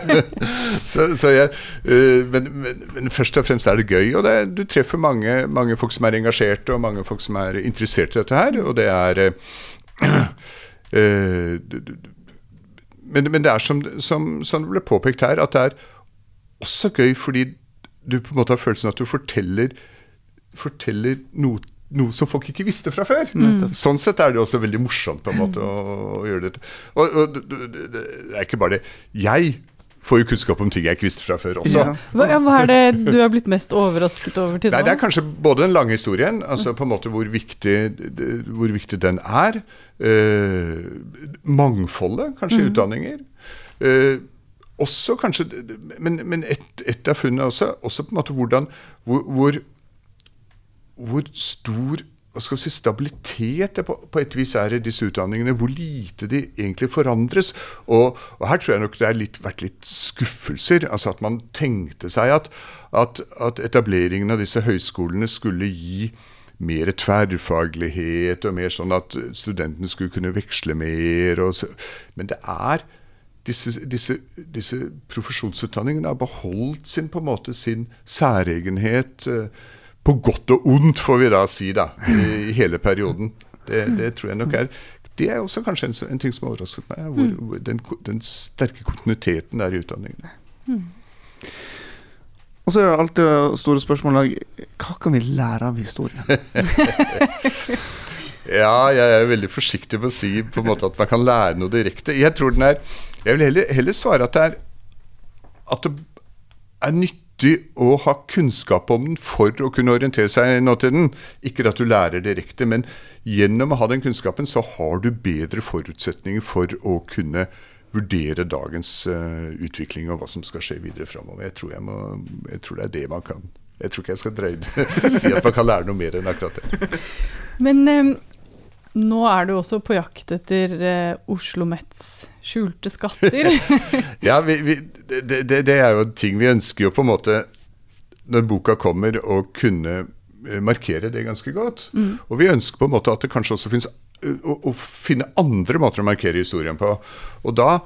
så, så jeg, eh, men, men, men først og fremst er det gøy, og det, du treffer mange, mange folk som er engasjerte, og mange folk som er interessert i dette her. Og det er eh, men, men det er som, som, som det ble påpekt her, at det er også gøy fordi du på en måte har følelsen av at du forteller, forteller noe, noe som folk ikke visste fra før. Sånn sett er det også veldig morsomt på en måte å, å gjøre dette. Og, og det, er ikke bare det. Jeg får jo kunnskap om ting jeg ikke visste fra før også. Ja. Hva, hva er det du har blitt mest overrasket over til nå? det er kanskje både den lange historien, altså på en måte hvor viktig, hvor viktig den er. Eh, mangfoldet, kanskje, i utdanninger. Eh, også kanskje Men, men et, et, av funnene også, også på en måte hvordan hvor, hvor, hvor stor hva skal vi si, stabilitet det på, på, et vis er i disse utdanningene. Hvor lite de egentlig forandres. Og, og her tror jeg nok det har vært litt skuffelser. altså At man tenkte seg at, at, at etableringen av disse høyskolene skulle gi mer tverrfaglighet, og mer sånn at studentene skulle kunne veksle mer. Så, men det er disse, disse, disse, profesjonsutdanningene har beholdt sin, på en måte, sin særegenhet. Uh, på godt og ondt, får vi da si, da, i hele perioden. Det, det tror jeg nok er Det er også kanskje en, en ting som har overrasket meg. Hvor, mm. hvor den, den, sterke kontinuiteten der i utdanningene. Mm. Og så er det alltid det store spørsmålet hva kan vi lære av historien? ja, jeg er veldig forsiktig med å si på en måte at man kan lære noe direkte. Jeg tror den er Jeg vil heller, heller svare at det er at det er nyttig å ha kunnskap om den for å kunne orientere seg i nåtiden. Ikke at du lærer direkte, men gjennom å ha den kunnskapen så har du bedre forutsetninger for å kunne vurdere dagens uh, utvikling og hva som skal skje videre framover. Jeg, tror jeg, jeg tror det er det man kan. Jeg tror ikke jeg skal dreie, si at man kan lære noe mer enn akkurat det. Men um, nå er du også på jakt etter eh, Oslo Mets skjulte skatter. ja, vi, vi, det, det, det, er jo ting vi ønsker jo på en måte, når boka kommer, å kunne eh, markere det ganske godt. Mm. Og vi ønsker på en måte at det kanskje også finnes eh, å, å, finne andre måter å markere historien på. Og da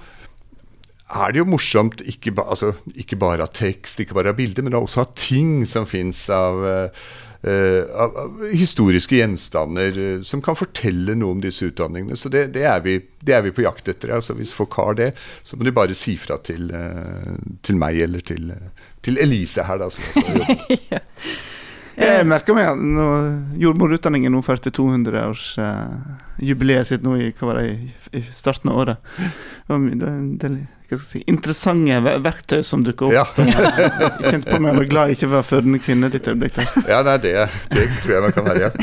er det jo morsomt ikke, ba, altså, ikke bare av tekst, ikke bare av bilder, men også av ting som fins av uh, av, av, historiske gjenstander uh, som kan fortelle noe om disse utdanningene. Så det, det, er, vi, det er, vi, på jakt etter. Altså, hvis folk har det, så må de bare si fra til, uh, til meg eller til, til, Elise her, da, som også jobber. ja. Jeg merker meg at jordmorutdanningen nå førte 200-årsjubileet uh, sitt nå i, hva var det, i, starten av året. Det er en del si, interessante verktøy som dukker opp. Ja. jeg kjente på meg jeg var glad jeg ikke var fødende kvinne ditt øyeblikk. Ja, nei, det, det tror jeg man kan være, ja.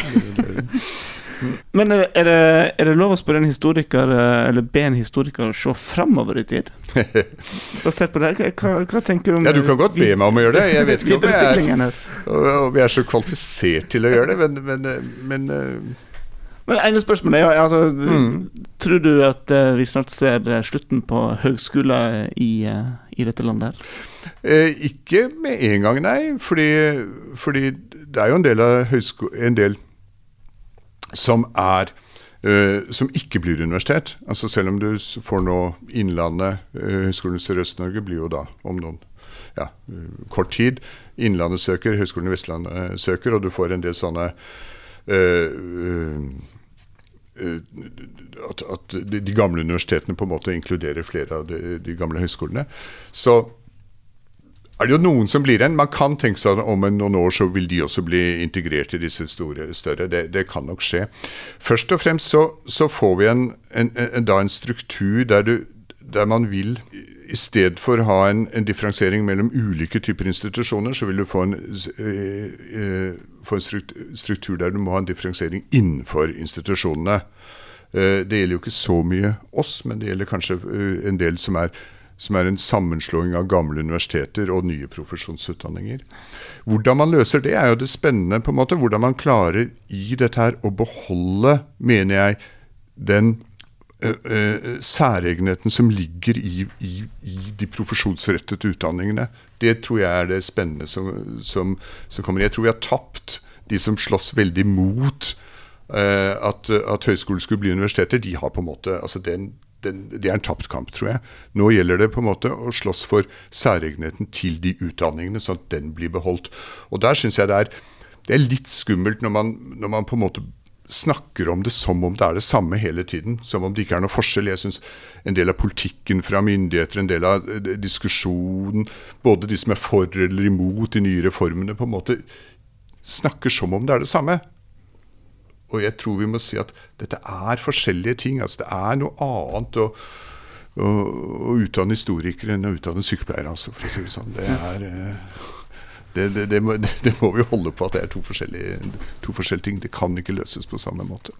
Men er det, er det, lov å spørre en historiker, eh, eller be en historiker å se framover i tid? Basert på det, hva, hva, tenker du om Ja, Du kan godt be meg om å gjøre det. Jeg vet ikke om jeg er, om jeg er så kvalifisert til å gjøre det, men, men, men eh, men ene spørsmålet er altså, mm. Tror du at vi snart ser slutten på høgskoler i, i, dette landet? her? Eh, ikke med en gang, nei. Fordi, fordi det er jo en del, en del som er uh, som ikke blir universitet. Altså Selv om du får nå Innlandet, uh, Høgskolen i Sørøst-Norge blir jo da om noen ja, kort tid. Innlandet søker, Høgskolen i Vestlandet søker, og du får en del sånne uh, at, at, de gamle universitetene på en måte inkluderer flere av de, de gamle høyskolene. Så er det jo noen som blir igjen. Man kan tenke seg at om noen år så vil de også bli integrert i disse store, større. Det, det kan nok skje. Først og fremst så, så får vi en, en, en, da en struktur der, du, der man vil i stedet for å ha en, en, differensiering mellom ulike typer institusjoner, så vil du få en, eh, eh, få en, struktur der du må ha en differensiering innenfor institusjonene. Eh, det gjelder jo ikke så mye oss, men det gjelder kanskje eh, en del som er som er en sammenslåing av gamle universiteter og nye profesjonsutdanninger. Hvordan man løser det, er jo det spennende. på en måte, Hvordan man klarer i dette her å beholde, mener jeg, den særegenheten som ligger i, i, i, de profesjonsrettede utdanningene. Det tror jeg er det spennende som, som, som kommer. Jeg tror vi har tapt de som slåss veldig mot uh, at, at høyskoler skulle bli universiteter. De har på en måte, altså den, det er en tapt kamp, tror jeg. Nå gjelder det på en måte å slåss for særegenheten til de utdanningene, sånn at den blir beholdt. Og der syns jeg det er, det er, litt skummelt når man, når man, på en måte snakker om det som om det er det samme hele tiden. Som om det ikke er noe forskjell. Jeg syns en del av politikken fra myndigheter, en del av eh, diskusjonen, både de som er for eller imot de nye reformene, på en måte snakker som om det er det samme. Og jeg tror vi må si at dette er forskjellige ting. altså Det er noe annet å, å, å utdanne historikere enn å utdanne sykepleiere, altså, for å si det sånn. Det er, eh, det, det, må, det, må, vi holde på at det er to forskjellige, to forskjellige ting. Det kan ikke løses på samme måte.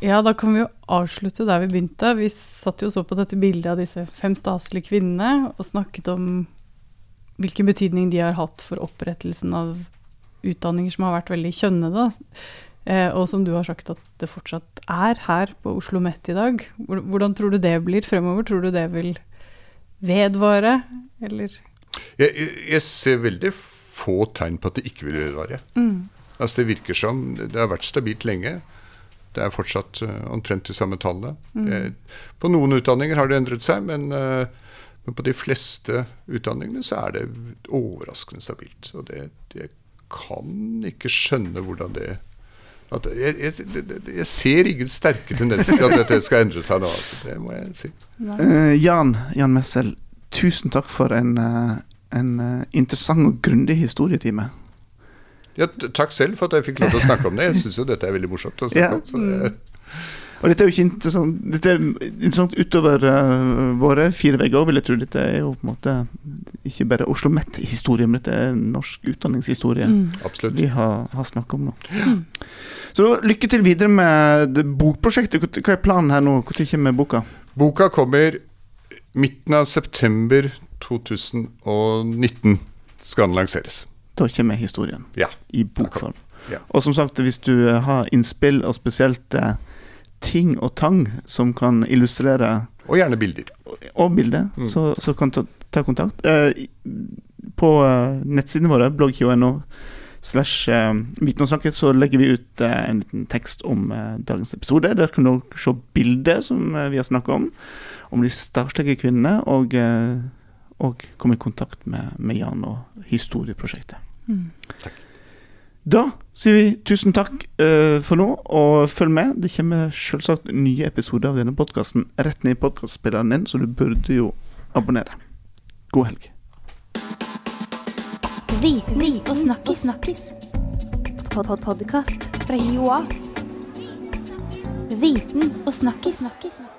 Ja, da kan vi jo avslutte der vi begynte. Vi satt jo og så på dette bildet av disse fem staselige kvinnene og snakket om hvilken betydning de har hatt for opprettelsen av utdanninger som har vært veldig kjønnede. Eh, og som du har sagt at det fortsatt er her på Oslo Met i dag. Hvordan tror du det blir fremover? Tror du det vil vedvare, eller? Jeg, jeg ser veldig få tegn på at det ikke vil vedvare. Mm. Altså Det virker som det har vært stabilt lenge. Det er fortsatt uh, omtrent de samme tallene. Mm. Eh, på noen utdanninger har det endret seg, men, men, på de fleste utdanningene så er det overraskende stabilt. Og det, jeg kan ikke skjønne hvordan det jeg, jeg, jeg, ser ingen sterke tendenser til at dette skal endre seg nå. Altså. Det må jeg si. Uh, Jan, Jan Messel, tusen takk for en, en interessant og grundig historietime. Ja, takk selv for at jeg fikk lov til å snakke om det. Jeg syns jo dette er veldig morsomt å snakke ja. om. Det... Og dette er jo ikke interessant, dette er interessant utover uh, våre fire vegger, vil jeg tro. Dette er jo på en måte ikke bare Oslo Met-historie, men dette er norsk utdanningshistorie mm. vi har, har snakket om nå. Mm. Så da, lykke til videre med bokprosjektet. Hva er planen her nå? Når kommer boka? Boka kommer midten av september 2019. Skal den lanseres. Da kommer historien ja, i bokform. Ja. Og som sagt, hvis du har innspill, og spesielt eh, ting og tang som kan illustrere Og gjerne bilder. Og bilder, mm. så, så, kan ta, ta kontakt. Eh, på eh, nettsidene våre, blogg.no slash eh, Viten så legger vi ut eh, en liten tekst om dagens episode. Der kan du se bilder som vi har snakka om, om de stakslege kvinnene, og, og komme i kontakt med, med Jan og historieprosjektet. Mm. Takk. Da sier vi tusen takk uh, for nå, og følg med. Det kommer selvsagt nye episoder av denne podkasten rett ned i podkastspilleren din, så du burde jo abonnere. God helg. Viten og snakkis. snakkis. Pod -pod Podkast fra Joa. Viten og snakkis. snakkis.